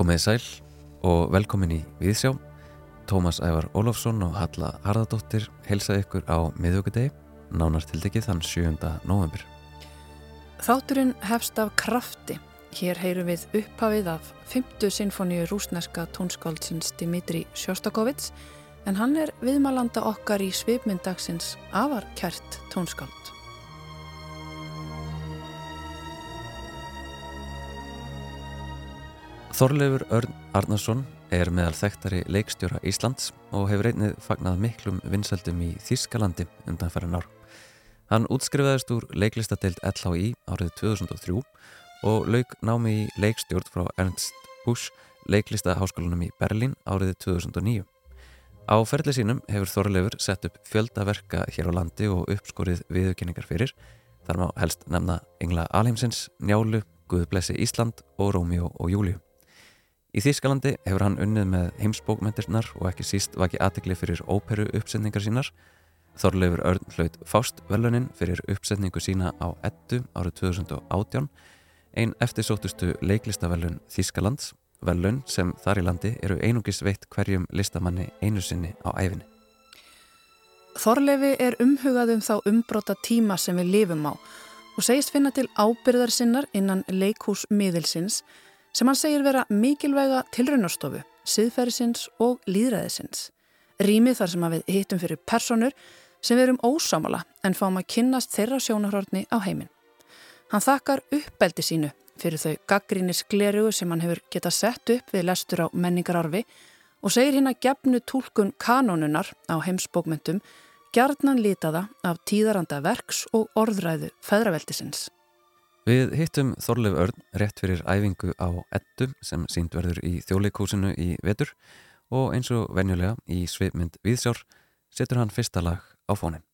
Komiði sæl og velkomin í Viðsjá. Tómas Ævar Ólofsson og Halla Harðardóttir helsaði ykkur á miðugudegi, nánar tildekið þann 7. november. Þátturinn hefst af krafti. Hér heyrum við upphafið af 50 sinfoníu rúsneska tónskáldsins Dimitri Sjostakovits en hann er viðmælanda okkar í svipmyndagsins afar kært tónskáld. Þorleifur Örn Arnarsson er meðal þekktari leikstjóra Íslands og hefur einnið fagnað miklum vinsaldum í Þískalandi undanfæra nár. Hann útskrifaðist úr leiklistadeild LHI árið 2003 og lauk námi í leikstjórn frá Ernst Busch leiklistaháskólanum í Berlín árið 2009. Á ferli sínum hefur Þorleifur sett upp fjöldaverka hér á landi og uppskorið viðurkenningar fyrir. Þar má helst nefna Engla Alheimsins, Njálu, Guðblessi Ísland og Rómjó og Júliu. Í Þýskalandi hefur hann unnið með heimsbókmyndirnar og ekki síst vaki aðtegli fyrir óperu uppsetningar sínar. Þorleifur Örn hlaut Fást velunin fyrir uppsetningu sína á ettu árið 2018, einn eftirsóttustu leiklistavelun Þýskalands, velun sem þar í landi eru einungis veitt hverjum listamanni einu sinni á æfinni. Þorleifi er umhugað um þá umbróta tíma sem við lifum á og segist finna til ábyrðar sinnar innan leikhúsmiðilsins sem hann segir vera mikilvæga tilraunastofu, siðferðisins og líðræðisins. Rými þar sem við hittum fyrir personur sem við erum ósámala en fáum að kynnast þeirra sjónahörni á heiminn. Hann þakkar uppbeldi sínu fyrir þau gaggríni sklerugu sem hann hefur geta sett upp við lestur á menningararfi og segir hinn að gefnu tólkun kanónunar á heimsbókmyndum gjarnan litaða af tíðaranda verks og orðræðu feðraveldisins. Við hittum Þorleif Örn rétt fyrir æfingu á ettu sem sínd verður í þjóleikúsinu í vetur og eins og venjulega í sveipmynd Víðsjár setur hann fyrsta lag á fónin.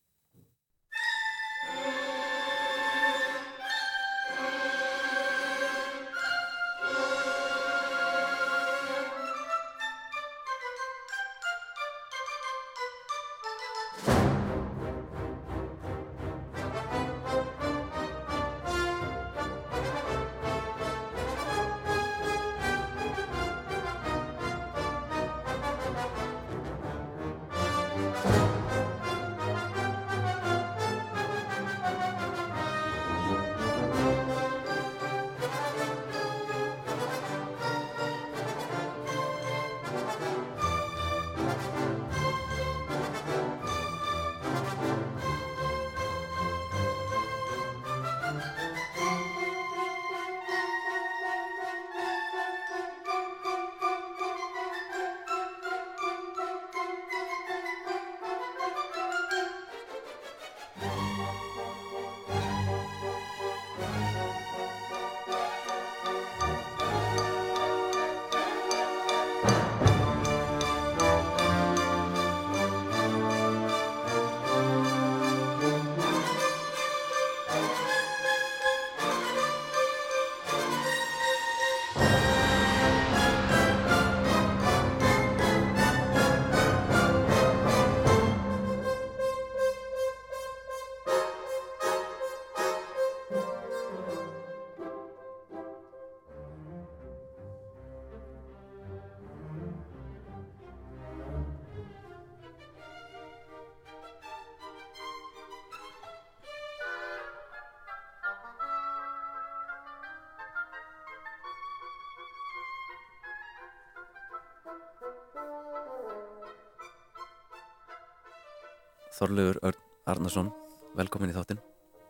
Þorlegur Örn Arnarsson, velkomin í þáttinn.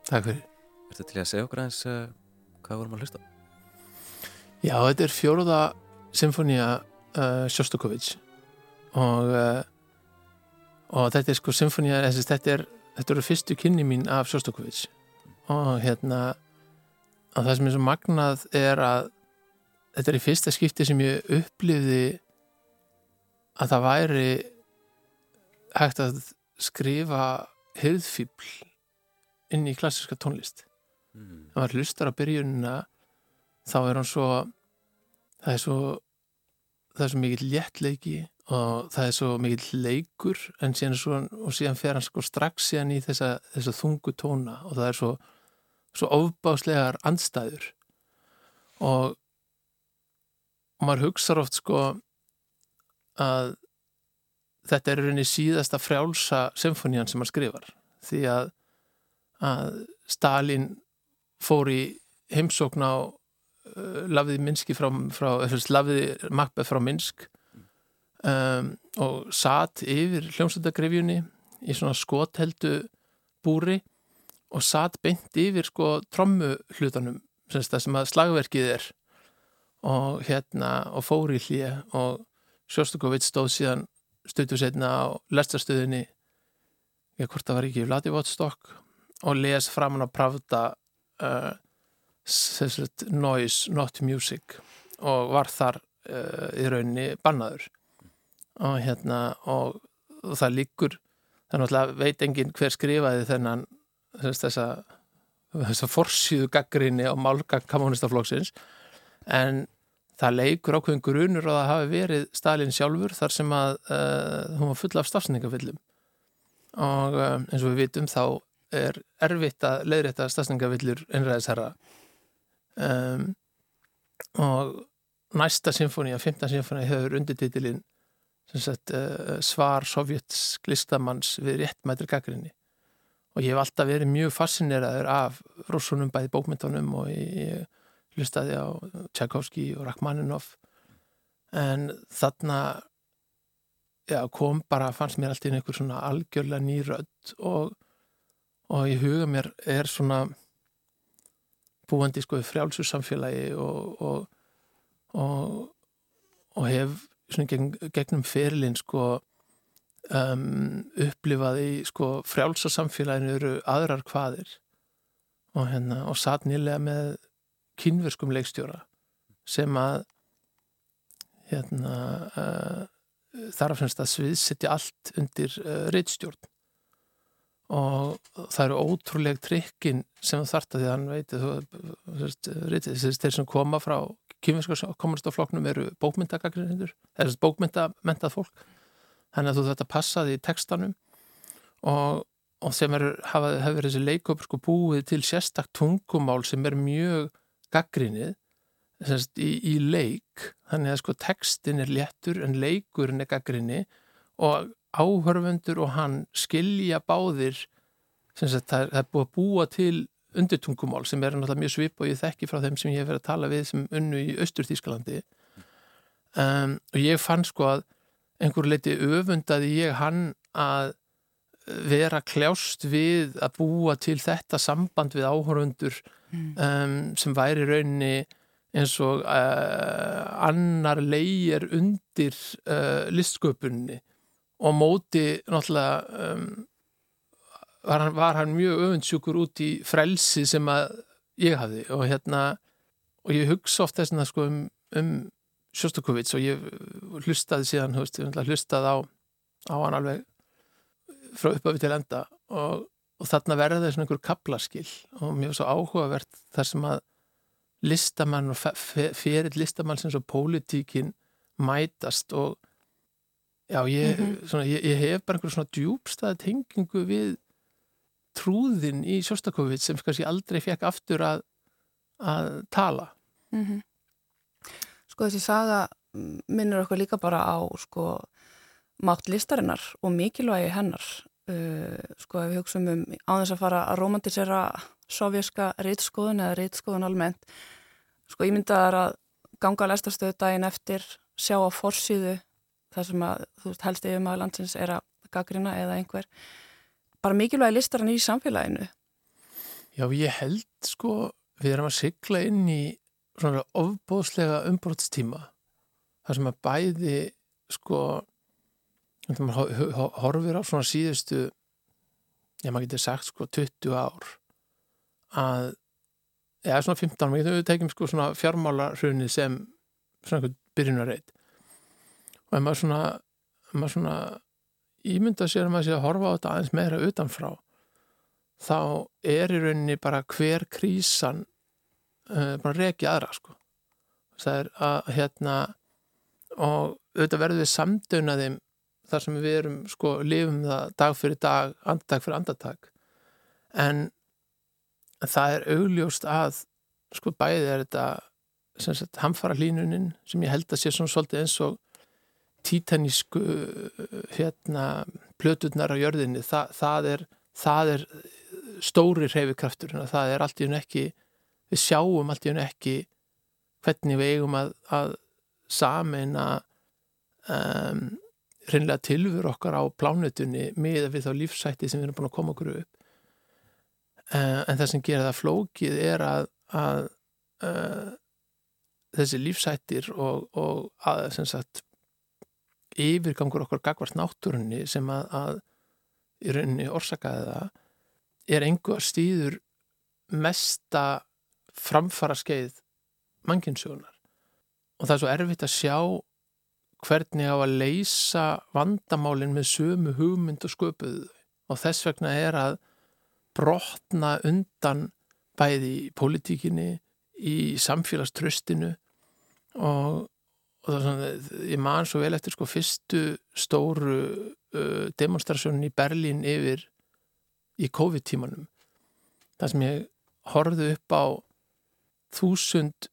Takk fyrir. Ertu til að segja okkur aðeins uh, hvað vorum að hlusta? Já, þetta er fjóruða symfónia uh, Sjostakovits og, uh, og þetta er sko symfónia, þetta er þetta eru fyrstu kynni mín af Sjostakovits og hérna og það sem er svo magnað er að þetta er í fyrsta skipti sem ég upplifði að það væri hægt að skrifa höfðfíbl inn í klassiska tónlist mm. það var hlustar á byrjunina þá er hann svo það er svo það er svo mikill léttleiki og það er svo mikill leikur en síðan svo, og síðan fer hann sko strax síðan í þessa, þessa þungu tóna og það er svo, svo ofbáslegar andstæður og og maður hugsa oft sko að þetta er rauninni síðasta frjálsa symfónían sem hann skrifar. Því að, að Stalin fór í heimsókn á uh, Lafiði Minski frá, frá Lafiði Makbeth frá Minsk um, og satt yfir hljómsöldagrifjunni í svona skotheldu búri og satt beint yfir sko trommu hlutanum sem að slagverkið er. Og hérna og fór í hlýja og Sjóstakovits stóð síðan stötu setna á lestarstöðinni eða hvort það var ekki Vladivostok og les framann á Pravda uh, Noise Not Music og var þar uh, í rauninni bannaður. Og hérna og, og það líkur þannig að veit enginn hver skrifaði þennan þessa þessa forsýðu gaggrinni á málgang kommunistaflokksins en það leikur ákveðin grunur og það hafi verið Stalin sjálfur þar sem að uh, hún var full af stafsningavillum og uh, eins og við vitum þá er erfitt að leiðrætta stafsningavillur einræðisherra um, og næsta symfóni, að 15. symfóni hefur undirtitilinn uh, svar sovjetsk listamanns við réttmættir gaggrinni og ég hef alltaf verið mjög fascineraður af rúsunum bæði bókmyndunum og ég hlustaði á Tchaikovsky og Rachmaninoff. En þarna já, kom bara, fannst mér alltaf einhver svona algjörlega nýrödd og, og í huga mér er svona búandi sko í frjálsur samfélagi og, og, og hef svona gegn, gegnum ferilinn sko um, upplifaði sko frjálsa samfélaginu eru aðrar hvaðir og hérna og satt nýlega með kynverskum leikstjóra sem að hérna uh, þarf semst að sviðsetja allt undir uh, reittstjórn og það eru ótrúleg trikkin sem þarf það því að hann veit þeir sem koma frá kynverska komunistafloknum eru bókmyndagagrinir eða bókmyndamentað fólk. Þannig að þú þetta passaði í textanum og, og sem er, hafa, hefur þessi leikop sko búið til sérstak tungumál sem er mjög gaggrinnið í, í leik þannig að sko textin er léttur en leikurinn er gaggrinni og áhörfundur og hann skilja báðir sagt, það er búið að búa til undirtungumál sem er náttúrulega mjög svip og ég þekki frá þeim sem ég hef verið að tala við sem unnu í Östurþískalandi um, og ég fann sko að einhver leiti öfundaði ég hann að vera kljást við að búa til þetta samband við áhörundur mm. um, sem væri rauninni eins og uh, annar leigir undir uh, listsköpunni og móti náttúrulega um, var, hann, var hann mjög öfundsjúkur út í frelsi sem að ég hafði og hérna og ég hugsa ofta þess að sko um, um Sjóstakovits og ég hlustaði síðan, veist, hlustaði á, á hann alveg frá uppöfi til enda og, og þarna verða það svona einhver kaplaskill og var svo áhugavert þar sem að listamann og ferill listamann sem svo pólitíkin mætast og já, ég, mm -hmm. svona, ég, ég hef bara einhver svona djúbstæði tengingu við trúðin í Sjóstakovits sem kannski aldrei fekk aftur að, að tala. Mm sko þessi saga minnur okkur líka bara á sko mátt listarinnar og mikilvægi hennar uh, sko ef við hugsaum um á þess að fara að romantisera sovjerska reytskoðun eða reytskoðun almennt sko ég myndi að ganga að lestarstöðu daginn eftir sjá á forsýðu þar sem að þú veist helst yfir maður landsins er að gaggrina eða einhver. Bara mikilvægi listarinn í samfélaginu. Já ég held sko við erum að sigla inn í svona ofbóðslega umbrótstíma þar sem að bæði sko horfir á svona síðustu ég maður getur sagt sko 20 ár að eða svona 15, maður getur tekið sko svona fjármálarhrunni sem svona einhvern byrjunarreit. Og ef maður svona, maður svona ímynda sér að maður sé að horfa á þetta aðeins meira utanfrá þá er í rauninni bara hver krísan uh, bara reykja aðra sko. Það er að hérna og auðvitað verður við samdönaðum þar sem við erum sko lifum það dag fyrir dag, andartak fyrir andartak. En það er augljóst að sko bæðið er þetta sagt, hamfara hlínunin sem ég held að sé svona svolítið eins og títanísku hérna plöturnar á jörðinni. Þa, það, er, það er stóri reyfikraftur það er allt í hún ekki við sjáum allt í hún ekki hvernig við eigum að, að sameina um, reynlega tilfur okkar á plánutunni með við þá lífsætti sem við erum búin að koma okkur upp. Uh, en það sem gera það flókið er að, að uh, þessi lífsættir og, og að sagt yfirgangur okkar gagvart náttúrunni sem að, að í rauninni orsakaði það er einhver stíður mesta framfara skeið mannkynnsjónar og það er svo erfitt að sjá hvernig á að leysa vandamálinn með sömu hugmynd og sköpuðu og þess vegna er að brotna undan bæði í politíkinni, í samfélagströstinu og, og það svona, ég man svo vel eftir sko fyrstu stóru uh, demonstrasjónin í Berlín yfir í COVID-tímanum. Þar sem ég horfðu upp á þúsund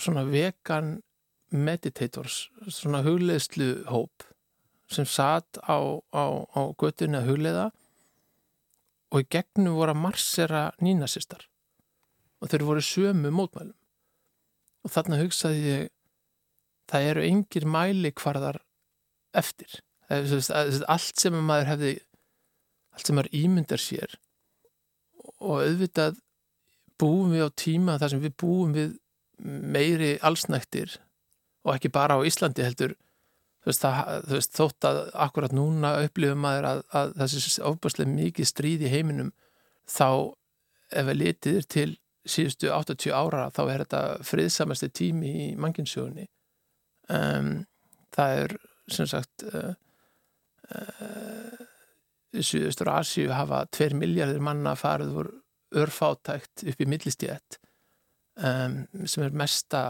svona vegan meditators, svona hugleðslu hóp sem satt á, á, á göttunni að hugleða og í gegnum voru að marsera nínasistar. Og þeir voru sömu mótmælum. Og þarna hugsaði ég það eru engir mæli hvarðar eftir allt sem maður hefði allt sem maður ímyndar sér. Og auðvitað búum við á tíma þar sem við búum við meiri allsnæktir og ekki bara á Íslandi heldur þú veist, það, þú veist þótt að akkurat núna upplifum maður að, að þessi ofbúrslega mikið stríð í heiminum þá ef við litiðir til síðustu 80 ára þá er þetta friðsamasti tími í manginsjóni um, það er sem sagt uh, uh, í Suðustur Asíu hafa 2 miljardir manna farið voru örfátækt upp í millistíðett um, sem er mesta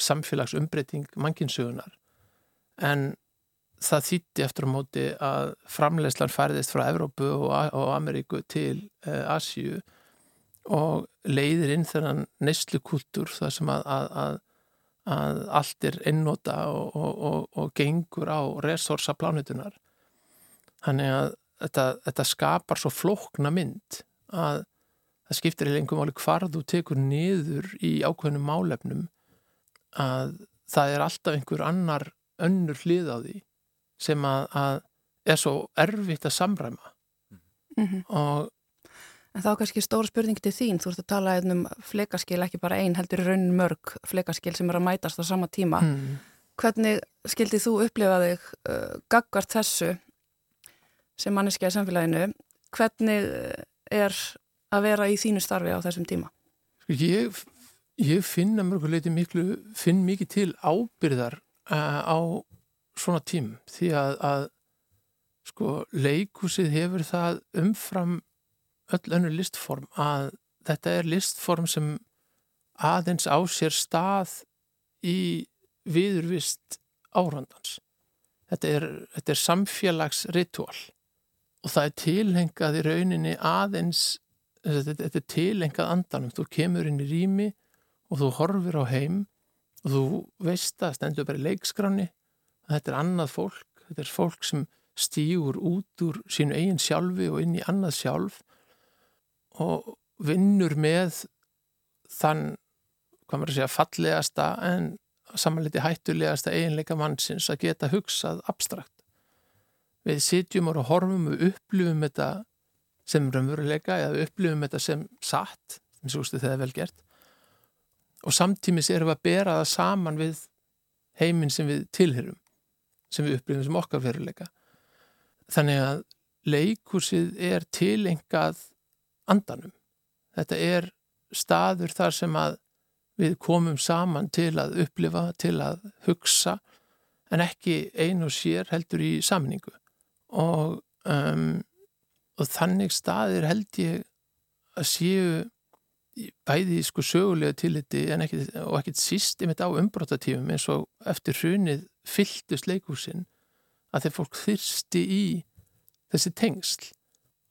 samfélagsumbreyting manginsögunar en það þýtti eftir á móti að framlegslan færðist frá Evrópu og, og Ameríku til uh, Asíu og leiðir inn þennan neyslukultúr þar sem að, að, að, allt er einnota og, og, og gengur á resursa plánutunar þannig að þetta, þetta skapar svo flókna mynd að það skiptir í lengum áli hvar þú tekur niður í ákveðnum málefnum að það er alltaf einhver annar önnur hlið á því sem að, að er svo erfitt að samræma mm -hmm. og En þá kannski stóra spurning til þín, þú ert að tala um fleikaskil, ekki bara einn, heldur raunin mörg fleikaskil sem er að mætast á sama tíma. hmm, Hvernig skildi þú upplifa þig uh, gaggart þessu sem manneskja í samfélaginu? Hvernig er að vera í þínu starfi á þessum tíma? sko, ég, ég finna mörguleiti miklu, finn mikið til ábyrðar uh, á svona tím því að, að sko leikúsið hefur það umfram öll önnur listform að þetta er listform sem aðeins á sér stað í viðurvist árandans. Þetta er, þetta er samfélagsritual og það er tilhengað í rauninni aðeins, þetta er tilhengað andanum. Þú kemur inn í rými og þú horfir á heim og þú veist að stendur bara í leikskráni að þetta er annað fólk, þetta er fólk sem stýgur út úr sínu eigin sjálfi og inn í annað sjálf og vinnur með þann, hvað maður að segja, fallegasta en samanleiti hættulegasta eiginleika mannsins að geta hugsað abstrakt. Við sitjum og horfum og upplifum þetta sem raunveruleika eða upplifum þetta sem satt, sem svo stu þegar vel gert og samtímis erum við að bera það saman við heiminn sem við tilherum, sem við upplifum sem okkar veruleika. Þannig að leikursið er tilengað andanum. Þetta er staður þar sem að við komum saman til að upplifa, til að hugsa en ekki einu sér heldur í samningu og, um, og þannig staðir held ég að séu bæði sko sögulega tilliti ekki, og ekkit síst einmitt á umbrotatífum eins og eftir hrunið fylltust leikúsin að þeir fólk þyrsti í þessi tengsl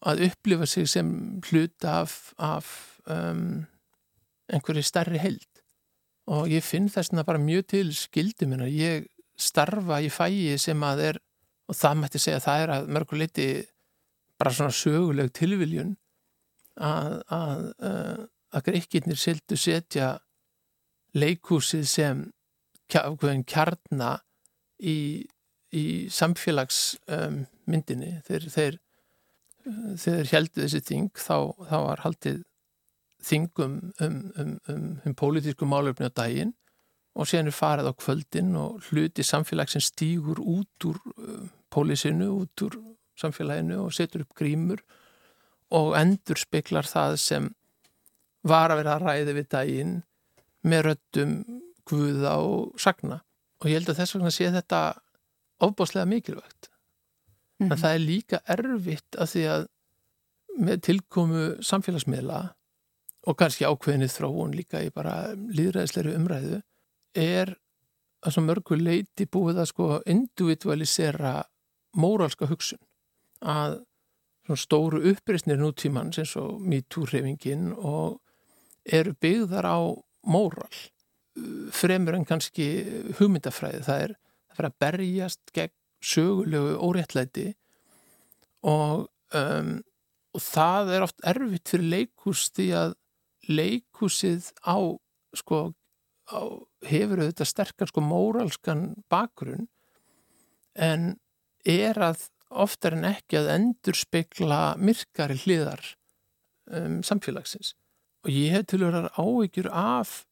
að upplifa sig sem hluta af, af um, einhverju stærri held og ég finn þess að bara mjög til skildi minna, ég starfa í fæi sem að er og það mætti segja að það er að mörguleiti bara svona söguleg tilviljun að að, uh, að greikirnir sildu setja leikúsið sem kjarna í, í samfélagsmyndinni um, þeir, þeir, þeir heldu þessi þing þá, þá var haldið þingum um, um, um, um pólitísku málöfni á daginn og síðan er farið á kvöldin og hluti samfélagsins stýgur út úr um, pólisinu, út úr samfélaginu og setur upp grímur og endur speklar það sem var að vera að ræði við daginn með röttum guða og sagna. Og ég held að þess vegna sé þetta ofbáslega mikilvægt. Mm -hmm. en það er líka erfitt að því að með tilkomu samfélagsmiðla og kannski ákveðinni þróun líka í bara líðræðisleiri umræðu er að svo mörgu leiti búið að sko individualisera móralska hugsun. Að stóru uppreysnir nútíman sem svo MeToo-hreyfingin og eru byggðar á móral fremur en kannski hugmyndafræði. Það er að fara að berjast gegn sögulegu óréttlæti og, um, og það er oft erfitt fyrir leikús því að leikúsið á sko á, hefur auðvitað sterkar sko móralskan bakgrunn en er að oftar en ekki að endur spekla myrkari hliðar um, samfélagsins og ég hef til að vera áhyggjur af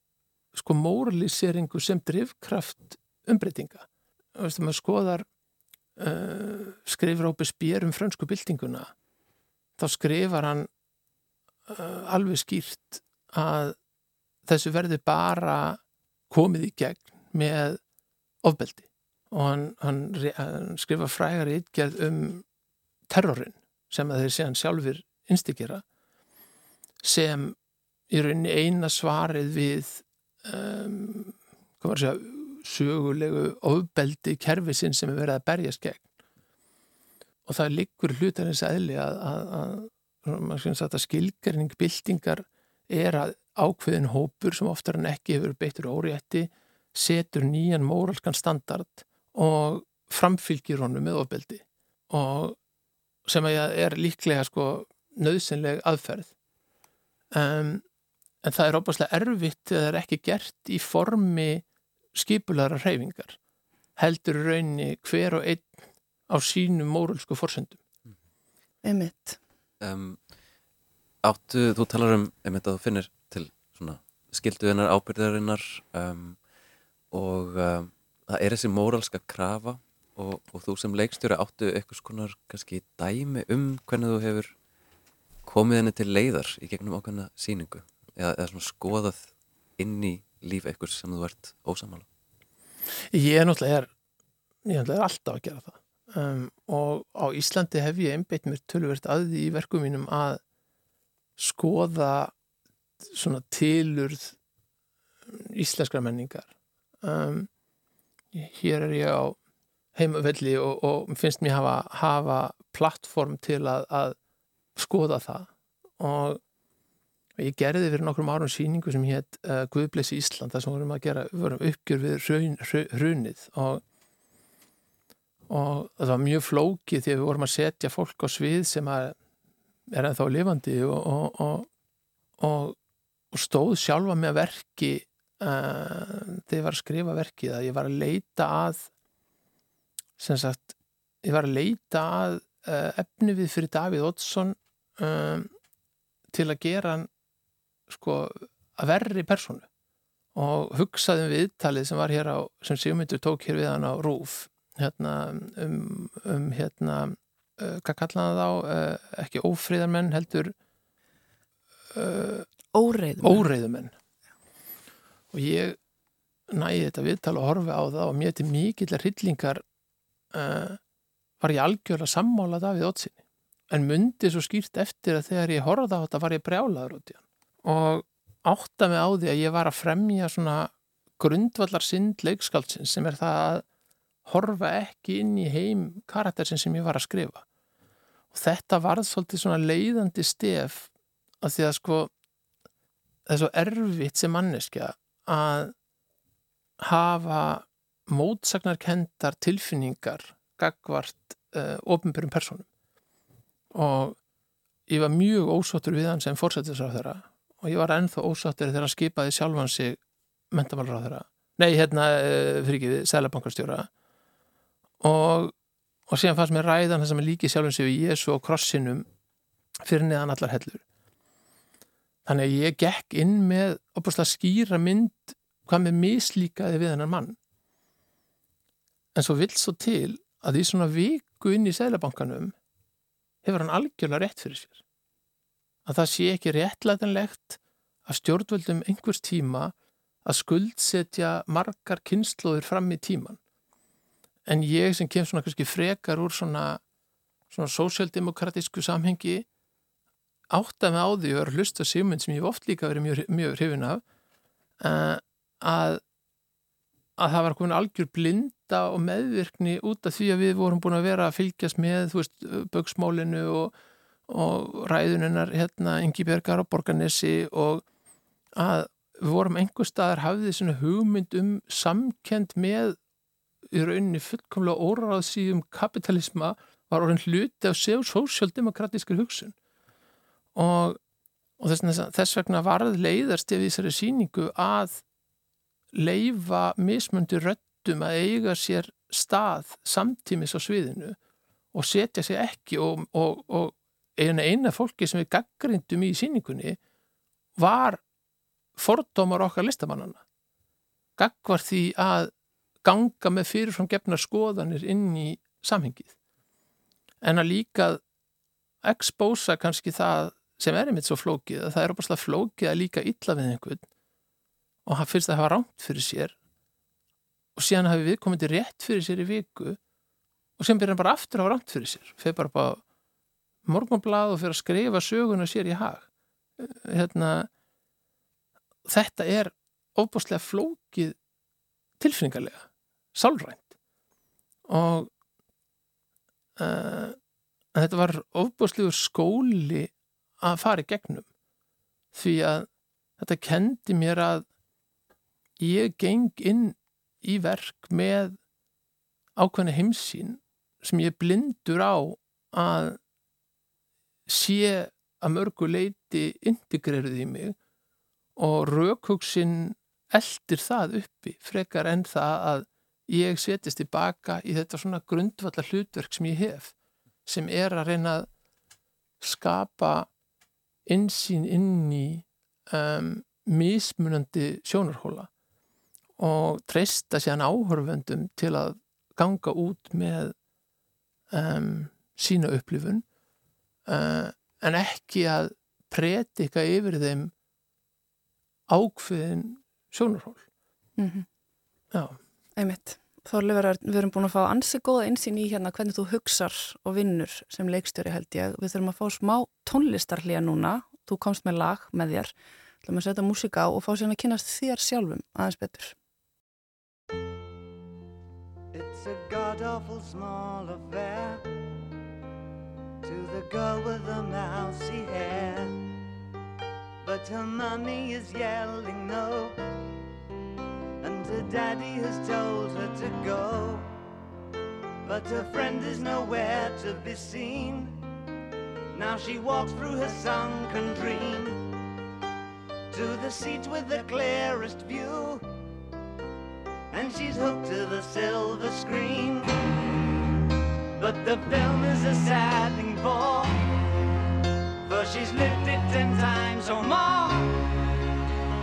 sko moraliseringu sem drivkraft umbreytinga. Maður skoðar uh, skrifur Ópi Spér um frönsku byltinguna þá skrifar hann uh, alveg skýrt að þessu verði bara komið í gegn með ofbeldi og hann, hann, hann skrifa frægar í ytgerð um terrorin sem að þeir séðan sjálfur instigjera sem í rauninni eina svarið við um, segja, sögulegu ofbeldi kerfisinn sem er verið að berjast gegn. Og það liggur hlutarins aðli að, að, að, að skilgarning byltingar er að ákveðin hópur sem oftar en ekki hefur beittur órétti setur nýjan móralskan standard og framfylgir honum með ofbeldi. Og sem er líklega sko nöðsynleg aðferð. Um, en það er óbúslega erfitt eða er ekki gert í formi skipulara hreyfingar heldur raunni hver og einn á sínum mórulsku forsöndum Einmitt. Um, Áttu, þú talar um einmitt að þú finnir til svona skilduðinnar ábyrðarinnar um, og um, það er þessi móralska krafa og, og þú sem leikstjóri áttu eitthvað skonar kannski dæmi um hvernig þú hefur komið henni til leiðar í gegnum ákveðna síningu eða, eða skoðað inn í líf eitthvað sem þú ert ósamála? Ég er náttúrulega ég er náttúrulega alltaf að gera það. Um, og á Íslandi hef ég einbeitt mér tölverst að því í verkum mínum að skoða svona tilurð íslenskra menningar. Um, hér er ég á heimavelli og, og finnst mér hafa, hafa plattform til að, að skoða það. Og Ég gerði fyrir nokkrum árum síningu sem hétt uh, Guðblessi Ísland, það sem vorum að gera vorum uppgjör við raun, hrunið og, og það var mjög flókið því að við vorum að setja fólk á svið sem er ennþá lifandi og, og, og stóð sjálfa með verki uh, þegar ég var að skrifa verkið að ég var að leita að sem sagt, ég var að leita að uh, efni við fyrir Davíð Oddsson um, til að gera hann sko verri personu og hugsaðum við talið sem var hér á, sem Sigmundur tók hér við hann á Rúf hérna um, um hérna uh, hvað kallaði þá, uh, ekki ófríðarmenn heldur uh, óreiðumenn. óreiðumenn. Og ég næði þetta viðtal og horfi á það og mér til mikillar hryllingar uh, var ég algjörlega sammálað af því ótsinni en myndi svo skýrt eftir að þegar ég horfði á þetta var ég brjálaður út í hann og átta mig á því að ég var að fremja svona grundvallar synd leikskaldsins sem er það að horfa ekki inn í heim karaktersin sem ég var að skrifa. Og þetta varð svolítið svona leiðandi stef að því að sko það er svo erfitt sem manneskja að hafa mótsagnarkendar tilfinningar gagvart uh, ofnbjörnum personum og ég var mjög ósáttur við hann sem fórsættisráð þeirra og ég var ennþá ósáttur þegar hann skipaði sjálfan sig mentamálráð þeirra nei, hérna, uh, fyrir ekki, sælabankarstjóra og og síðan fannst mér ræðan þess að maður líki sjálfum sig við Jésu og krossinum fyrir neðan allar hellur. Þannig að ég gekk inn með opastlega skýra mynd hvað með mislíkaði við hennar mann. En svo vill svo til að í svona viku inn í seglabankanum hefur hann algjörlega rétt fyrir sér að það sé ekki réttlætanlegt að stjórnvöldum einhvers tíma að skuldsetja margar kynnslóðir fram í tíman en ég sem kem svona kannski frekar úr svona svona sósjaldemokratísku samhengi átt að með á því og er að hlusta sigmynd sem ég oft líka verið mjög, mjög hrifin af uh, að að það var komin algjör blinda og meðvirkni út af því að við vorum búin að vera að fylgjast með, þú veist, bögsmálinu og, og ræðuninnar hérna, Ingi Bergar á Borganesi og að við vorum einhver staðar hafið svona hugmynd um samkend með í rauninni fullkomlega óráðsíðum kapitalisma var orðin hluti af sósjaldemokratískir hugsun. Og, og þess, þess vegna varð leiðarst ef þessari síningu að leifa mismundi röttum að eiga sér stað samtímis á sviðinu og setja sér ekki og, og, og eina fólki sem við gaggrindum í síningunni var fordómar okkar listamannana gagvar því að ganga með fyrirfram gefna skoðanir inn í samhengið. En að líka expósa kannski það sem er einmitt svo flókið að það er opaslega flókið að líka illa við einhvern og hann finnst að hafa rámt fyrir sér og síðan hafi við komið til rétt fyrir sér í viku og sem byrjar bara aftur að hafa rámt fyrir sér. Fyrir bara bara morgunblad og fyrir að skrifa söguna sér í hag. Hérna þetta er ofbúslega flókið tilfinningarlega sálrænt. Og uh, þetta var ofbúslegur skóli að fara í gegnum því að þetta kendi mér að ég geng inn í verk með ákveðna heimsín sem ég blindur á að sé að mörgu leiti integreruð í mig og raukhugsinn eldir það uppi frekar enn það að ég setjast tilbaka í þetta svona grundvallar hlutverk sem ég hef sem er að reyna að skapa insýn inn í um, mismunandi sjónarhóla og treysta sér áhörfendum til að ganga út með um, sína upplifun uh, en ekki að predika yfir þeim ákveðin sjónarhól mm -hmm. Já Einmitt. Þorleifur, við erum búin að fá ansi góða einsýn í hérna hvernig þú hugsar og vinnur sem leikstjóri held ég. Við þurfum að fá smá tónlistarlíja núna. Þú komst með lag með þér. Þú ætlum að setja músika á og fá sérna að kynast þér sjálfum aðeins betur. It's a god-awful small affair the girl with the mousy hair. But her mommy is yelling no. And her daddy has told her to go. But her friend is nowhere to be seen. Now she walks through her sunken dream To the seat with the clearest view. And she's hooked to the silver screen. But the film is a sad thing for For she's lived it ten times or more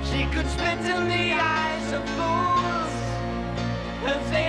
She could spit in the eyes of fools. If they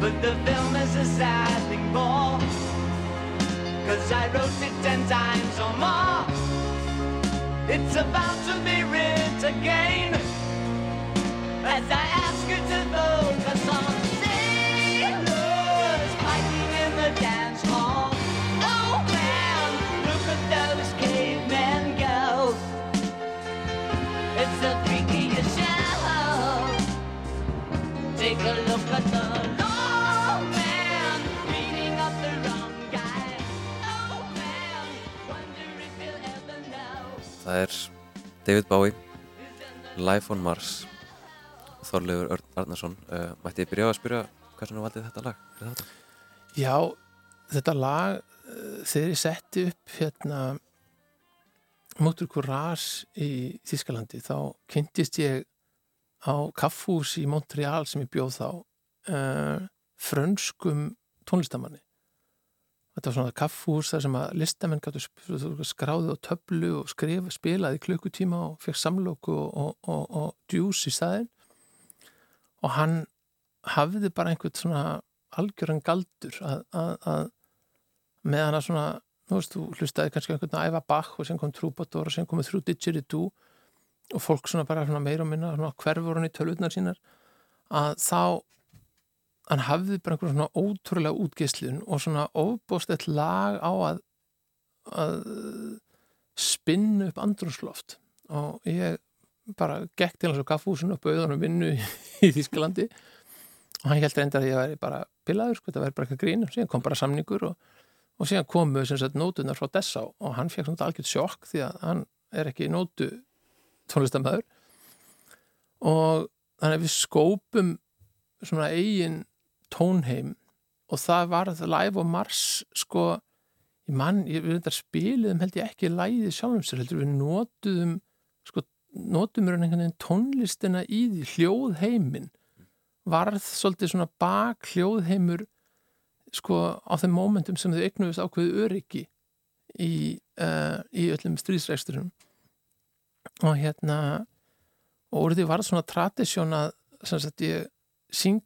But the film is a sad thing more. Cause I wrote it ten times or more. It's about to be written again. As I ask Það er David Bowie, Life on Mars Þorleifur Örn Arnarsson uh, Mætti ég byrja á að spyrja hvað svona valdið þetta lag? þáttinn? Já, þetta lag uh, þegar ég setti upp hérna Mótur Courage í Þískalandi þá kynntist ég á kaffús í Montreal sem ég bjóð þá uh, frönskum tónlistamanni þetta var svona kaffús þar sem að listamenn skráði á töflu og skrifa, spilaði klukkutíma og fekk samlóku og, og, og, og djús í staðin og hann hafði bara einhvern svona algjöran galdur að, að, að meðan að svona þú veist, þú hlustaði kannski einhvern að æfa Bach og sem kom Trúbador og sem komið þrjú Didgeridoo og fólk svona bara svona meira og minna hverfur hann í tölvutnar sínar að þá hann hafði bara einhvern svona ótrúlega útgeislun og svona ofbóstett lag á að, að spinna upp andrúsloft og ég bara gekk til hans á kaffúsinu og bauð hann um vinnu í, Þísklandi og hann held reyndar að ég væri bara pilaður, sko, þetta væri bara eitthvað grín. Og síðan kom bara samningur og, og síðan komu sem sagt nótunar frá Dessá og hann fekk svona algjört sjokk því að hann er ekki nótu tónlistamöður og þannig að við skópum svona eigin tónheim og það var það live og mars sko ég mann, ég við þetta spiliðum held ég ekki læðið sjálfum sér heldur við notuðum sko við einhvern veginn tónlistina í því hljóðheimin varð svolítið svona bak hljóðheimur sko á þeim mómentum sem þau eignuðist ákveðu öryggi í, uh, í öllum stríðsræksturum og hérna og úr því var svona tradisjón að sem sagt ég syng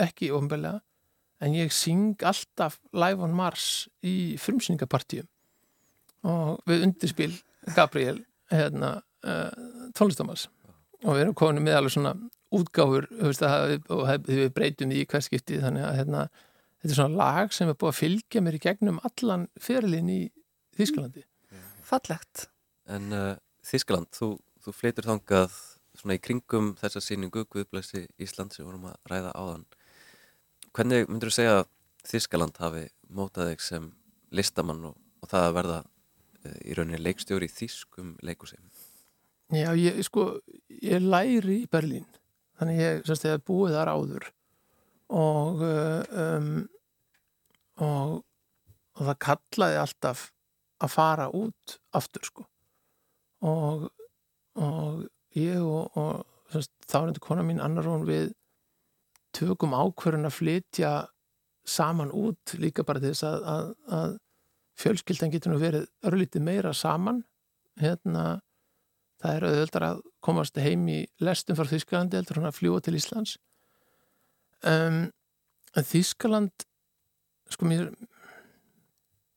ekki ofnbeglega en ég syng alltaf live on Mars í frumsýningapartíum og við undirspil Gabriel hérna uh, tónlistamars og við erum komin með alveg svona útgáfur veist, að, og við breytum í hverskipti þannig að hérna, þetta er svona lag sem er búið að fylgja mér í gegnum allan fyrirlin í Þísklandi Fallegt. En uh, Þískaland, þú, þú fleitur þangað svona í kringum þessa síningu Guðblæsi Ísland sem vorum að ræða áðan Hvernig myndur þú segja að Þískaland hafi mótað þig sem listamann og, og það að verða uh, í rauninni leikstjóri í þýskum leikusum? Já, ég, sko, ég læri í Berlín þannig ég, semst, ég búið þar áður og um, og, og það kallaði alltaf að fara út aftur, sko og, og ég og, og þá er þetta kona mín annar hún við tökum ákverðin að flytja saman út líka bara þess að, að, að fjölskyldan getur nú verið örlítið meira saman. Hérna það er auðvöldar að komast heim í lestum frá Þískalandi heldur hún að fljúa til Íslands. Um, en Þískaland sko mér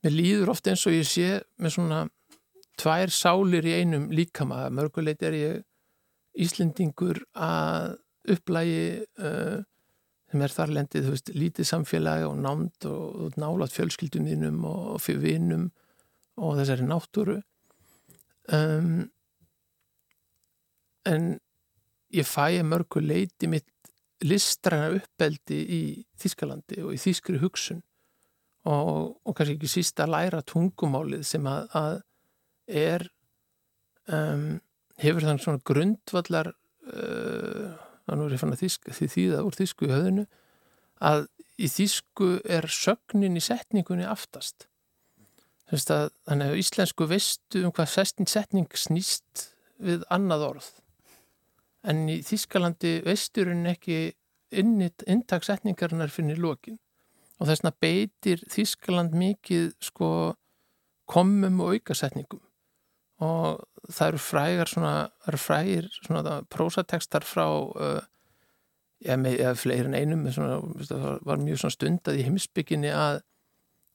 mér líður ofta eins og ég sé með svona tvær sálir í einum líkama. Mörguleit er ég Íslendingur að upplægi uh, sem er þar lendið, þú veist, lítið samfélagi og námt og, nálat fjölskyldum þínum og fyrir vinum og þessari náttúru. Um, en ég fæ mörgu leiti mitt listræna uppeldi í Þískalandi og í Þískri hugsun og, og kannski ekki síst að læra tungumálið sem að, að er um, hefur þannig svona grundvallar uh, þannig er ég fann að þýsk, því þýða úr þýsku í höfðinu að í þýsku er sögnin í setningunni aftast. Að, þannig að íslensku veistu um hvað setning snýst við annað orð. En í Þískalandi veisturinn ekki inntakssetningarinnar finnir lókin og þess vegna beitir Þískaland mikið sko komum og aukasetningum og það eru frægar svona, það eru frægir svona prósatekstar frá uh, ég með, eða fleiri en einum svona, það var mjög svona stundað í heimsbygginni að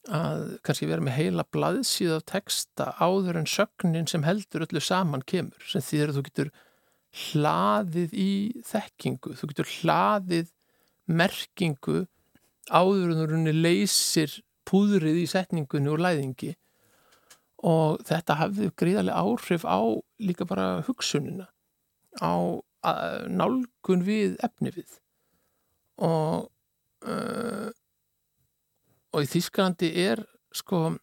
að kannski vera með heila blaðsíð af texta áður en sögnin sem heldur öllu saman kemur sem því að þú getur hlaðið í þekkingu, þú getur hlaðið merkingu áður en þú leysir púðrið í setningunni og læðingi og þetta hafði gríðarlega áhrif á líka bara hugsunina á nálgun við efni við og uh, og í Þískalandi er sko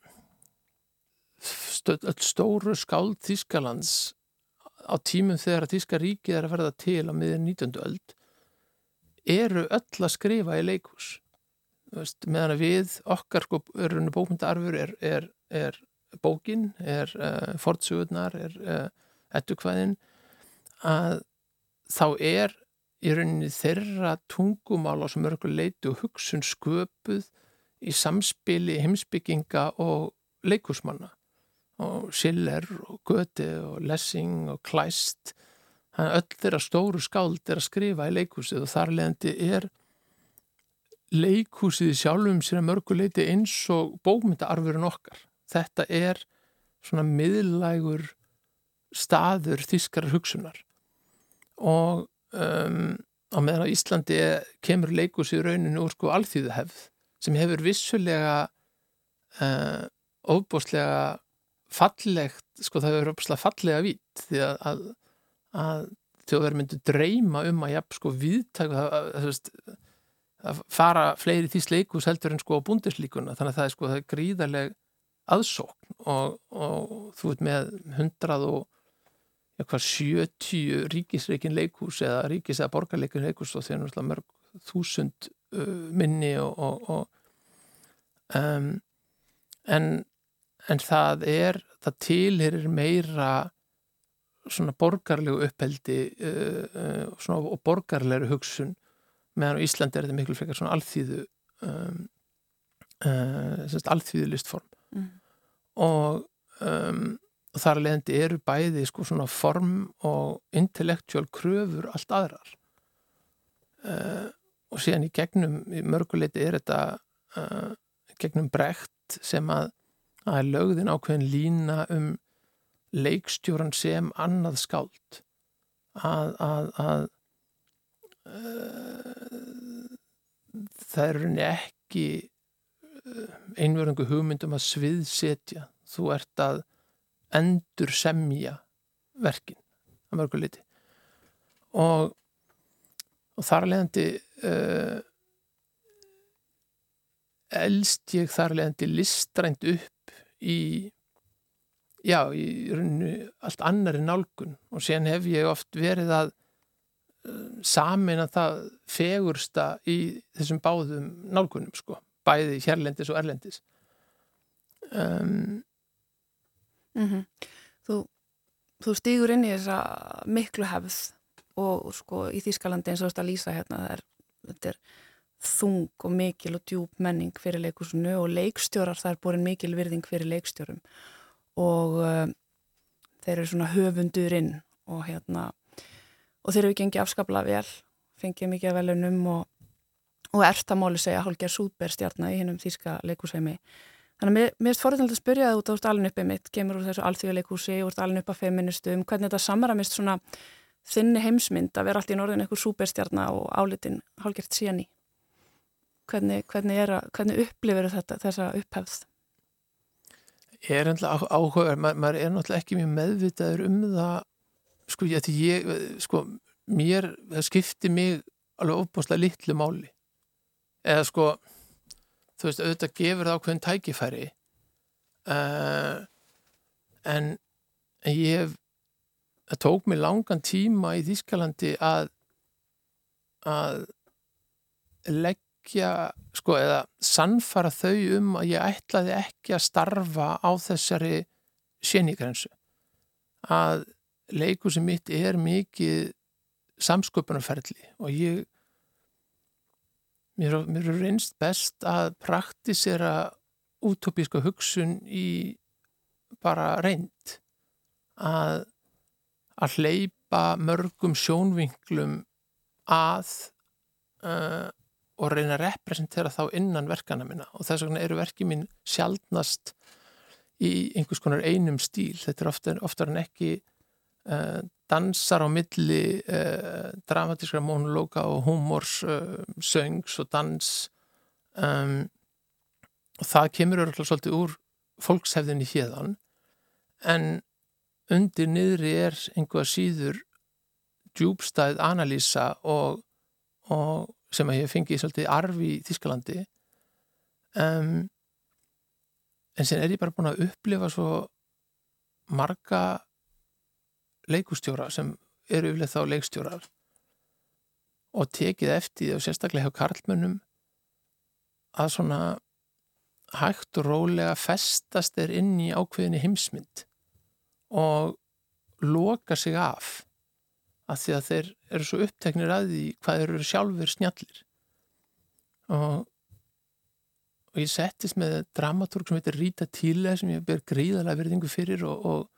stöð, stóru skáld Þískalands á tímum þegar Þíska ríkið er að verða til á miður 19. öld eru öll að skrifa í leikús meðan að við okkar sko, bókmyndarfur er, er, er bókin, er uh, fortsugurnar, er uh, ettukvæðin að þá er í rauninni þeirra tungumál á sem örgur leitu og hugsun sköpuð í samspili heimsbygginga og leikusmanna og Schiller og Goethe og Lessing og Kleist þannig að öll þeirra stóru skáld er að skrifa í leikúsið og þar leðandi er leikúsið sjálfum sér að mörguleiti eins og bókmyndaarfurinn okkar þetta er svona miðlægur staður þískara hugsunar. Og um, á meðan á Íslandi kemur leikúsið rauninu úr sko alþýðu hefð sem hefur vissulega uh, óbúslega fallegt, sko það hefur óbúslega fallega vít því að, að, að þjóðverð myndu dreyma um að jafn sko viðtæku að, að, fara fleiri því sleikus heldur en sko á búndislíkuna þannig að það er sko það er gríðarleg aðsókn og, og þú veit með hundrað og eitthvað 70 ríkisreikin leikús eða ríkis eða borgarleikin leikús og þeir eru mörg þúsund uh, minni og, og, og um, en, en það er það tilherir meira svona borgarlegu upphældi uh, uh, og borgarlegu hugsun meðan Íslandi er þetta miklu frekar svona alþýðu um, alþýðu listform mm. og um, þar leðandi eru bæði sko svona form og intellectual kröfur allt aðrar uh, og síðan í gegnum, í mörguleiti er þetta uh, gegnum brekt sem að það er lögðin ákveðin lína um leikstjóran sem annað skáld að, að, að uh, það er ekki einverðingu hugmyndum að sviðsetja. Þú ert að endur semja verkin að mörguleiti og og þar leðandi uh, elst ég þar leðandi listrænt upp í já, í rauninu allt annari nálgun. Og sen hef ég oft verið að uh, samin að það fegursta í þessum báðum nálgunum sko, bæði hérlendis og erlendis um, mm -hmm. Þú þú stýgur inn í þessa miklu hefð og sko í Þýskalandi eins og þetta lýsa hérna er, þetta er þung og mikil og djúb menning fyrir leikusinu og leikstjórar það er borin mikil virðing fyrir leikstjórum og uh, þeir eru svona höfundurinn og hérna og þeir eru gengið afskapla vel fengið mikið velunum og, og ertamáli segja Holger Súber stjarnar í hennum Þýska leikusheimi Þannig að mér, mér er forðanlega að spyrja það út á alveg uppið mitt, kemur úr þessu alþjóðleikúsi, úr alveg upp að feministum, hvernig þetta samaramist svona þinni heimsmynd að vera allt í norðin eitthvað súperstjarnar og álitin hálgert síðan í? Hvernig, hvernig, hvernig upplifir þetta þessa upphefð? Ég er náttúrulega áhugaverð Ma, maður er náttúrulega ekki mjög meðvitaður um það. Sko ég sko mér, það skipti mig alveg ofbúslega litlu máli eða sko þú veist, auðvitað gefur það ákveðin tækifæri uh, en, en ég hef það tók mig langan tíma í Þískalandi að að leggja sko eða sannfara þau um að ég ætlaði ekki að starfa á þessari sénigrensu að leikursi mitt er mikið samsköpunarferðli og ég mér, mér er reynst best að praktisera útópíska hugsun í bara reynd. Að að hleypa mörgum sjónvinklum að uh, og reyna að representera þá innan verkana minna. Og þess vegna eru verki mín sjaldnast í einhvers konar einum stíl. Þetta er oftar, oftar en ekki dansar á milli uh, dramatískra monologa og humors, uh, söngs og dans um, og það kemur örgulega svolítið úr fólkshefðinni hérðan en undir niðri er einhvað síður djúbstæð analýsa og, og sem að ég fengi svolítið arfi í Þískalandi um, en sen er ég bara búin að upplifa svo marga leikustjóra sem eru yfirlega þá leikstjórar og tekið eftir og sérstaklega hjá karlmönnum að svona hægt og rólega festast er inn í ákveðinni heimsmynd og loka sig af að því að þeir eru svo uppteknir að því hvað eru sjálfur snjallir. Og, og ég settist með dramatúrk sem heitir Rita Tíle sem ég ber gríðalega verðingu fyrir og, og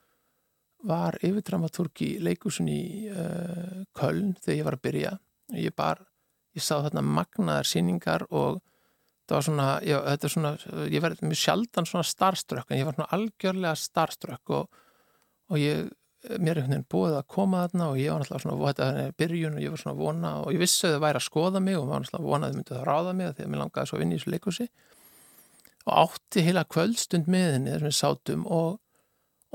var yfirdramatúrk í leikusun í uh, Köln þegar ég var að byrja. Ég bara, ég sá þarna magnaðar síningar og það var svona, já, þetta er svona ég var mjög sjaldan svona starströkk en ég var svona algjörlega starströkk og, og ég mér er einhvern veginn búið að koma þarna og ég var náttúrulega svona, þetta er byrjun og ég var svona vona og ég vissi að það væri að skoða mig og maður náttúrulega vonaði að þau myndi það ráða mig þegar mér langaði svo að vinna í þessu leikúsi og átti heila kvöldstund með henni þessum við sátum og,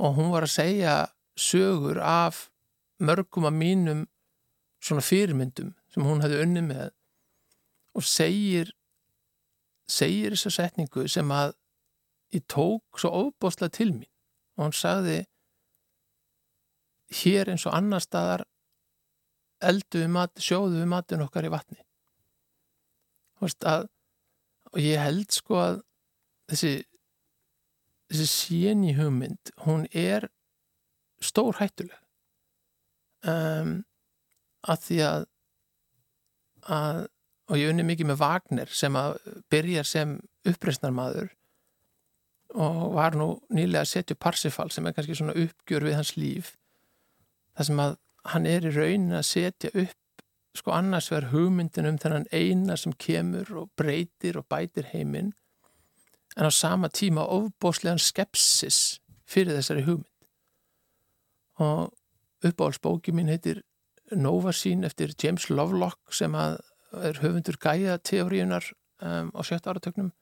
og hún var að segja sögur af mörgum af mínum svona fyrirmyndum sem hún hefði unni með. Og segir segir þessa setningu sem að ég tók svo ofbóstlega til mín. Og hún sagði hér eins og annar staðar eldu við mat, sjóðu við matun okkar í vatni. Að, og ég held sko að þessi þessi séni hugmynd hún er stór hættuleg. Um, að því að, að og ég unni mikið með Wagner sem að byrja sem uppreysnarmadur og var nú nýlega að setja Parsifal sem er kannski svona uppgjör við hans líf þar sem að hann er í raunin að setja upp sko annars verður hugmyndin um þennan eina sem kemur og breytir og bætir heiminn en á sama tíma ofbóslegan skepsis fyrir þessari hugmynd. Og uppáhaldsbóki mín heitir Nova sín eftir James Lovelock sem er höfundur gæja teóriunar um, á sjötta áratöknum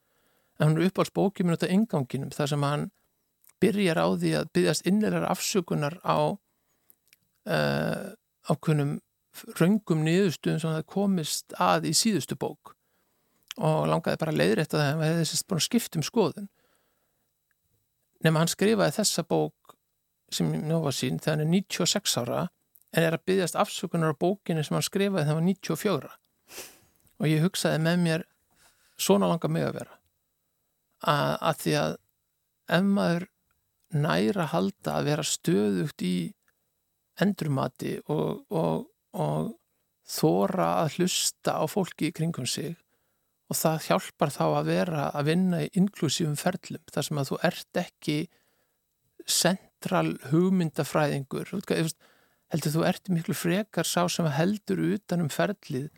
en hún er uppáhaldsbóki mín út af inganginum þar sem hann byrjar á því að byggjast innlegar afsökunar á uh, ákveðnum raungum niðurstuðum sem það komist að í síðustu bók og langaði bara að það hefði þessist búin að skiptum skoðun. Nema hann skrifaði þessa bók sem nú var sín þegar hann er 96 ára en er að byggjast afsökunar á bókinu sem hann skrifaði þegar hann var 94 og ég hugsaði með mér svona langa mig að vera. Að, að því að ef maður næra halda að vera stöðugt í endurmati og, og, og þóra að hlusta á fólki í kringum sig og það hjálpar þá að vera að vinna í inklusífum ferlum þar sem að þú ert ekki central hugmyndafræðingur. Heldur þú ert miklu frekar sá sem heldur utanum ferlið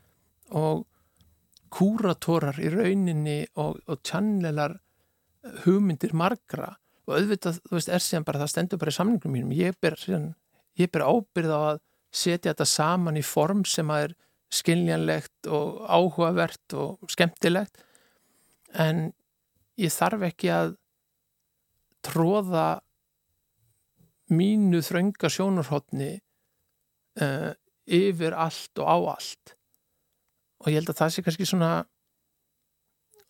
og kúratorar í rauninni og, og tjannelar hugmyndir margra. Og auðvitað, þú veist, er síðan bara það stendur bara í samlingum mínum, ég ber síðan ég ber ábyrð á að setja þetta saman í form sem að er skiljanlegt og áhugavert og skemmtilegt. En ég þarf ekki að tróða mínu þrönga sjónarhóttni uh, yfir allt og á allt. Og ég held að það sé kannski svona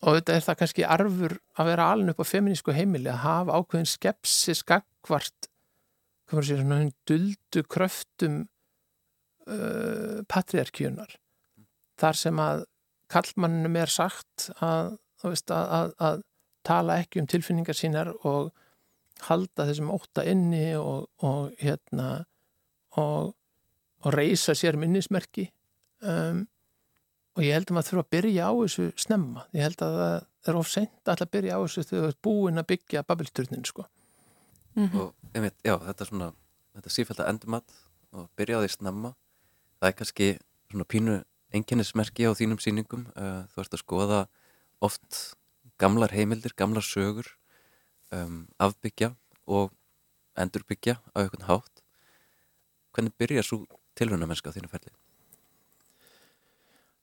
og þetta er það kannski arfur að vera aln upp á feminísku heimili að hafa ákveðin skepsis gagvart það að segja, svona hún duldu kröftum uh, patriarkjunar þar sem að kallmannum er sagt að, veist, að, að, að tala ekki um tilfinningar sínar og halda þessum óta inni og, og hérna og, og reysa sér minnismerki. Um, og ég held að maður þurfa að byrja á þessu snemma. Ég held að það er of sent að byrja á þessu þegar þú ert búin að byggja babilturnin sko. Mm -hmm. og einmitt, já, þetta er svona þetta sífælt að endumat og byrja á því snemma það er kannski svona pínu enginnismerki á þínum síningum uh, þú ert að skoða oft gamlar heimildir, gamlar sögur um, afbyggja og endurbyggja á einhvern hátt hvernig byrjar svo tilhörnamennska á þínu ferli?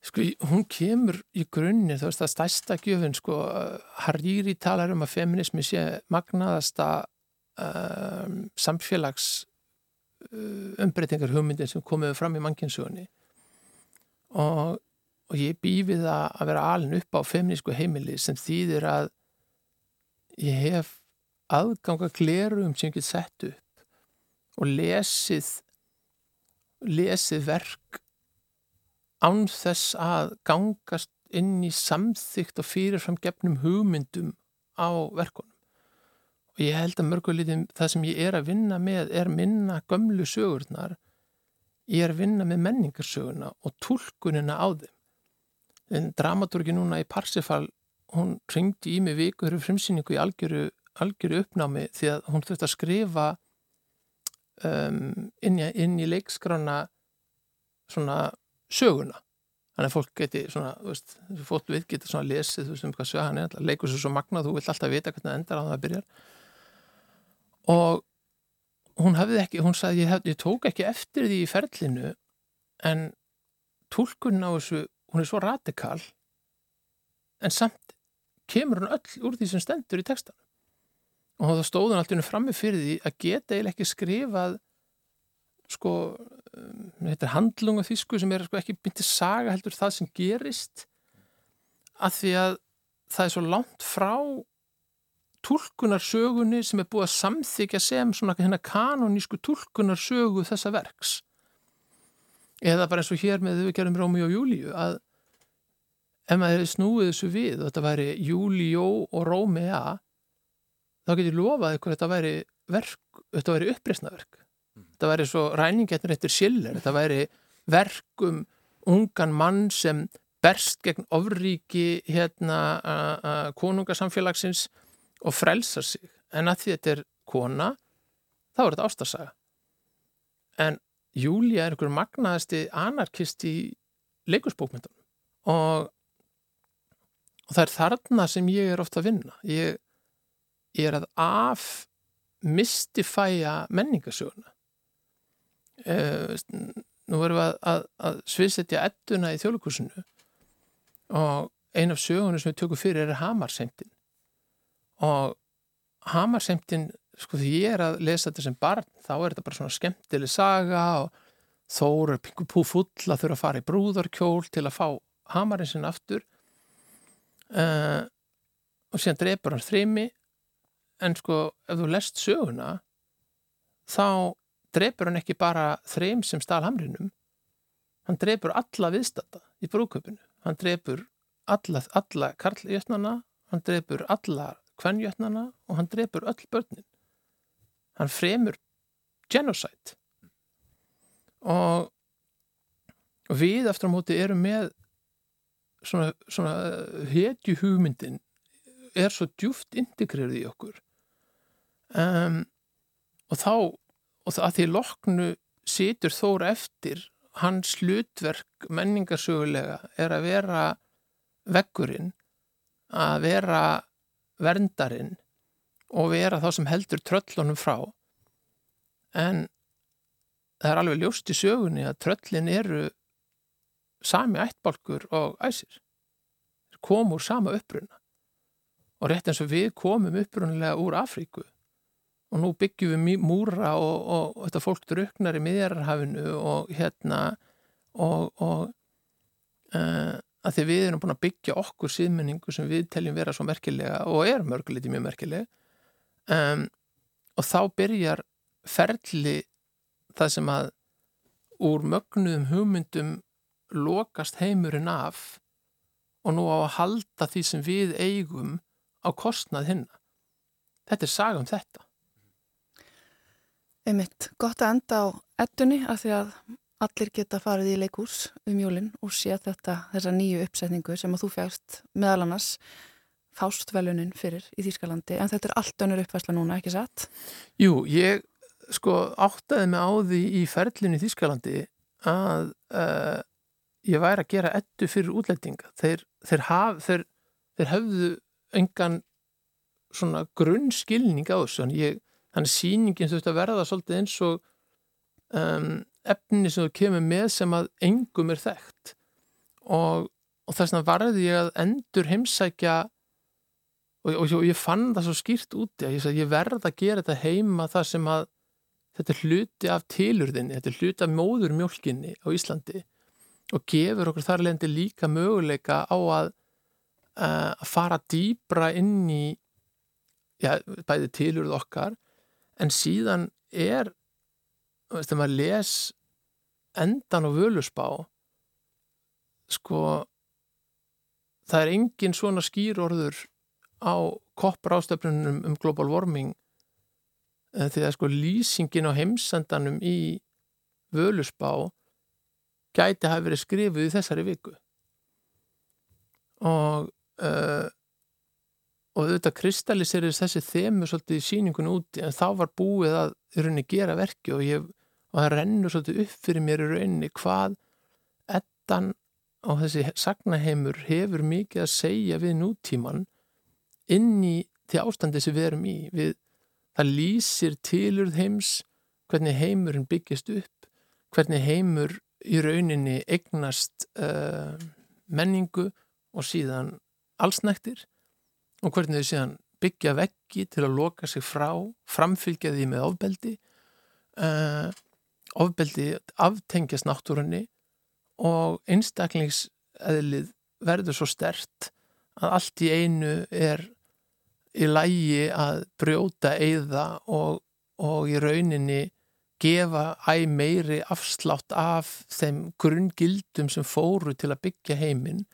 Sko, hún kemur í grunni, þú veist, það stærsta gjöfun, sko, Hariri talar um að feminismi sé magnaðasta um, samfélags umbreytingar hugmyndin sem komiðu fram í mannkynnsögunni og, og ég býfið að vera alin upp á feminísku heimili sem þýðir að ég hef aðganga glerum sem ég get sett upp og lesið lesið verk án þess að gangast inn í samþygt og fyrirfram gefnum hugmyndum á verkunum. Og ég held að mörguleitum það sem ég er að vinna með er minna gömlu sögurnar. Ég er að vinna með menningarsögurna og tólkunina á þeim. En dramaturgi núna í Parsifal, hún ringdi í mig viku fyrir frimsýningu í algjöru, algjöru uppnámi því að hún þurfti að skrifa um, inn, í, inn í leikskrána svona söguna þannig að fólk geti svona, veist, fólk við geti svona lesið, þú veist um hvað söghan er leikur svo svo magnað, þú vilt alltaf vita hvernig það endar á það að byrja og hún hafði ekki, hún sagði ég, hef, ég tók ekki eftir því í ferlinu en tólkunn á þessu, hún er svo radikal en samt kemur hún öll úr því sem stendur í textan og þá stóðun alltaf frammi fyrir því að geta eiginlega ekki skrifað sko Um, þetta er handlunga þýsku sem er sko ekki myndið saga heldur það sem gerist að því að það er svo langt frá tólkunarsögunni sem er búið að samþykja sem svona hérna kanonísku tólkunarsögu þessa verks. Eða bara eins og hér með við gerum Rómi og Júliu að ef maður snúið þessu við og þetta væri Júlió og Rómea þá getur lofað ykkur þetta væri verk, þetta væri uppreysnaverk þetta væri svo ræningetnir eftir Schiller, þetta væri verkum ungan mann sem berst gegn ofríki hérna konungasamfélagsins og frelsar sig. En að því þetta er kona þá er þetta ástarsaga. En Júlia er einhver magnaðasti anarkist í leikursbókmyndunum og, og það er þarna sem ég er ofta að vinna. Ég, ég er að af mystifæja menningasöguna uh, nú verðum við að, að, að sviðsetja ettuna í þjóðlukursinu og ein af sögunum sem við tökum fyrir er Hamarseimtin og Hamarseimtin sko því ég er að lesa þetta sem barn þá er þetta bara svona skemmtileg saga og þó er pingu pú full að þurfa að fara í brúðarkjól til að fá Hamarinn sinna aftur. Uh, og síðan drefur hann þrými en sko ef þú lest söguna þá drefur hann ekki bara þreim sem stál hamrinum hann drefur alla viðstata í brúköpunu hann drefur alla, alla karljötnana hann drefur alla kvennjötnana og hann drefur öll börnin. Hann fremur genocide. Og við eftir á móti erum með svona, svona hetju hugmyndin er svo djúft integrerið í okkur. Um, og þá og það að því loknu situr þóra eftir hans hlutverk menningarsögulega er að vera vekkurinn að vera verndarinn og vera þá sem heldur tröllunum frá. En það er alveg ljóst í sögunni að tröllin eru sami ættbalkur og æsir. Komur sama uppruna. Og rétt eins og við komum upprunlega úr Afríku. Og nú byggjum við múra og, og, og þetta fólk druknar í miðjararhafinu og hérna og, og uh, að því við erum búin að byggja okkur síðmenningu sem við teljum vera svo merkilega og er mörguleiti mjög merkileg um, og þá byrjar ferli það sem að úr mögnuðum hugmyndum lokast heimurinn af og nú á að halda því sem við eigum á kostnað hinna. Þetta er saga um þetta. Einmitt, gott að enda á ettunni af því að allir geta farið í leikús um jólinn og sé þetta, þessa nýju uppsetningu sem að þú fæst meðal annars fástvelunin fyrir í Þýskalandi en þetta er allt önnur uppvæsla núna, ekki satt? Jú, ég sko áttaði mig á því í ferlinu í Þýskalandi að uh, ég væri að gera ettu fyrir útlendinga. Þeir, þeir, haf, þeir, þeir höfðu engan svona grunnskilning á þessu. Þannig síningin þurfti að verða svolítið eins og um, efni sem þú kemur með sem að engum er þekkt. Og, og þess vegna varði ég að endur heimsækja og, og, og ég fann það svo skýrt úti að ég, ég verða að gera þetta heima það sem að þetta er hluti af tilurðinni, þetta er hluti af móðurmjólkinni á Íslandi og gefur okkur þar leðandi líka möguleika á að, uh, að fara dýbra inn í já, bæði tilurð okkar en síðan er þegar maður les endan og völusbá sko það er engin svona skýrorður á koppar ástöfnunum um global warming eh, því að sko lýsingin á heimsendanum í völusbá gæti hafi verið skrifuð í þessari viku. Og uh, og auðvitað kristalliserir þessi þemu svolítið í síningun úti en þá var búið að rauninni gera verki og, ég, og það rennur svolítið upp fyrir mér í rauninni hvað ettan og þessi sagnaheimur hefur mikið að segja við nútíman inn í því ástandi sem við erum í. Við, það lýsir tilurð heims, hvernig heimurinn byggist upp, hvernig heimur í rauninni eignast uh, menningu og síðan allsnæktir og hvernig þau síðan byggja veggi til að loka sig frá, framfylgja því með ofbeldi, uh, ofbeldi aftengjast náttúrunni og einstaklingsæðlið verður svo stert að allt í einu er í lægi að brjóta eiða og, og í rauninni gefa æg meiri afslátt af þeim grunngildum sem fóru til að byggja heiminn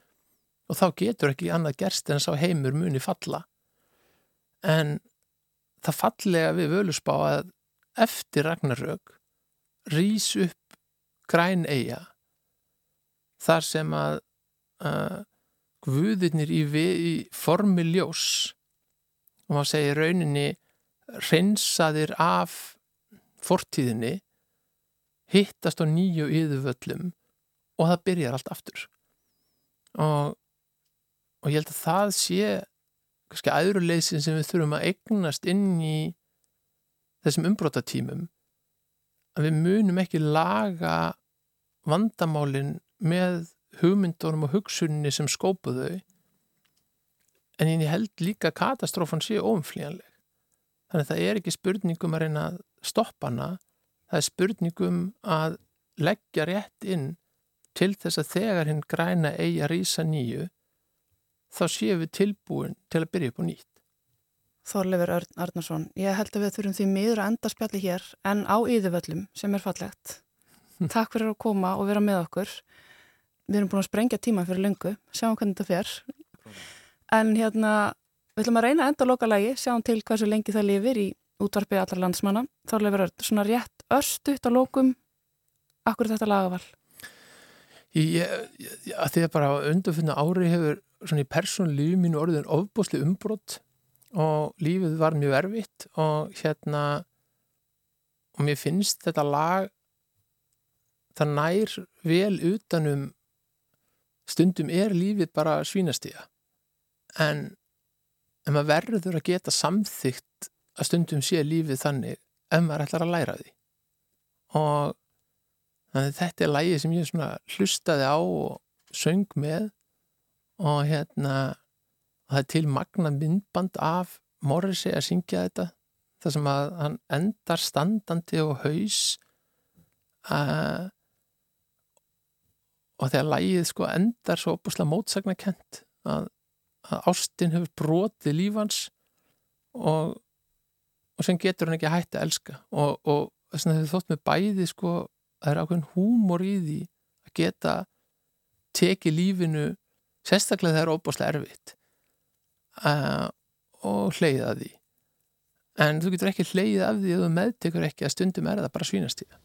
og þá getur ekki annað gerst en sá heimur muni falla. En það fallega við völusbá að eftir Ragnarök rýs upp græn eiga þar sem að uh, guðirnir í, í formi ljós og maður segir rauninni reynsaðir af fortíðinni hittast á nýju yðurvöllum og það byrjar allt aftur. Og, og ég held að það sé kannski aðuruleysin sem við þurfum að eignast inn í þessum umbrótatímum að við munum ekki laga vandamálin með hugmyndunum og hugsunni sem skópuðu en ég held líka katastrófan sé óumflíjanleg. Þannig að það er ekki spurningum að reyna að stoppa hana, það er spurningum að leggja rétt inn til þess að þegar hinn græna eigi að rýsa nýju, þá séum við tilbúin til að byrja upp og nýtt. Þorleifur Arnarsson, ég held að við þurfum því miður að enda spjalli hér en á yðurvöllum sem er fallegt. Takk fyrir að koma og vera með okkur. Við erum búin að sprengja tíma fyrir lengu, sjáum hvernig þetta fer en hérna við ætlum að reyna að enda loka lægi, sjáum til hversu lengi það lifir í útvarpi allar landsmanna þá lefur svona rétt östuðt á lókum akkur þetta lagaval Ég, ég, að því að bara undanfunna ári hefur svona í persónlífi mínu orðin ofbúsli umbrott og lífið var mjög erfitt og hérna og mér finnst þetta lag það nær vel utanum stundum er lífið bara svínastíða en, en maður verður að geta samþygt að stundum sé lífið þannig ef maður ætlar að læra því. Og þetta er lægi sem ég hlustaði á og söng með og hérna það er til magna myndband af Morrissey að syngja þetta þar sem að hann endar standandi og haus að, og þegar lægið sko endar svo opuslega mótsagna kent að, að Ástin hefur brotið lífans og, og sem getur hann ekki hægt að elska. Og, og þess vegna þau þótt með bæði sko það er ákveðin húmor í því að geta tekið lífinu sérstaklega það er óbúslega erfitt uh, og hleyða því. En þú getur ekki hleyða af því að þú meðtekur ekki að stundum er það bara svínastíða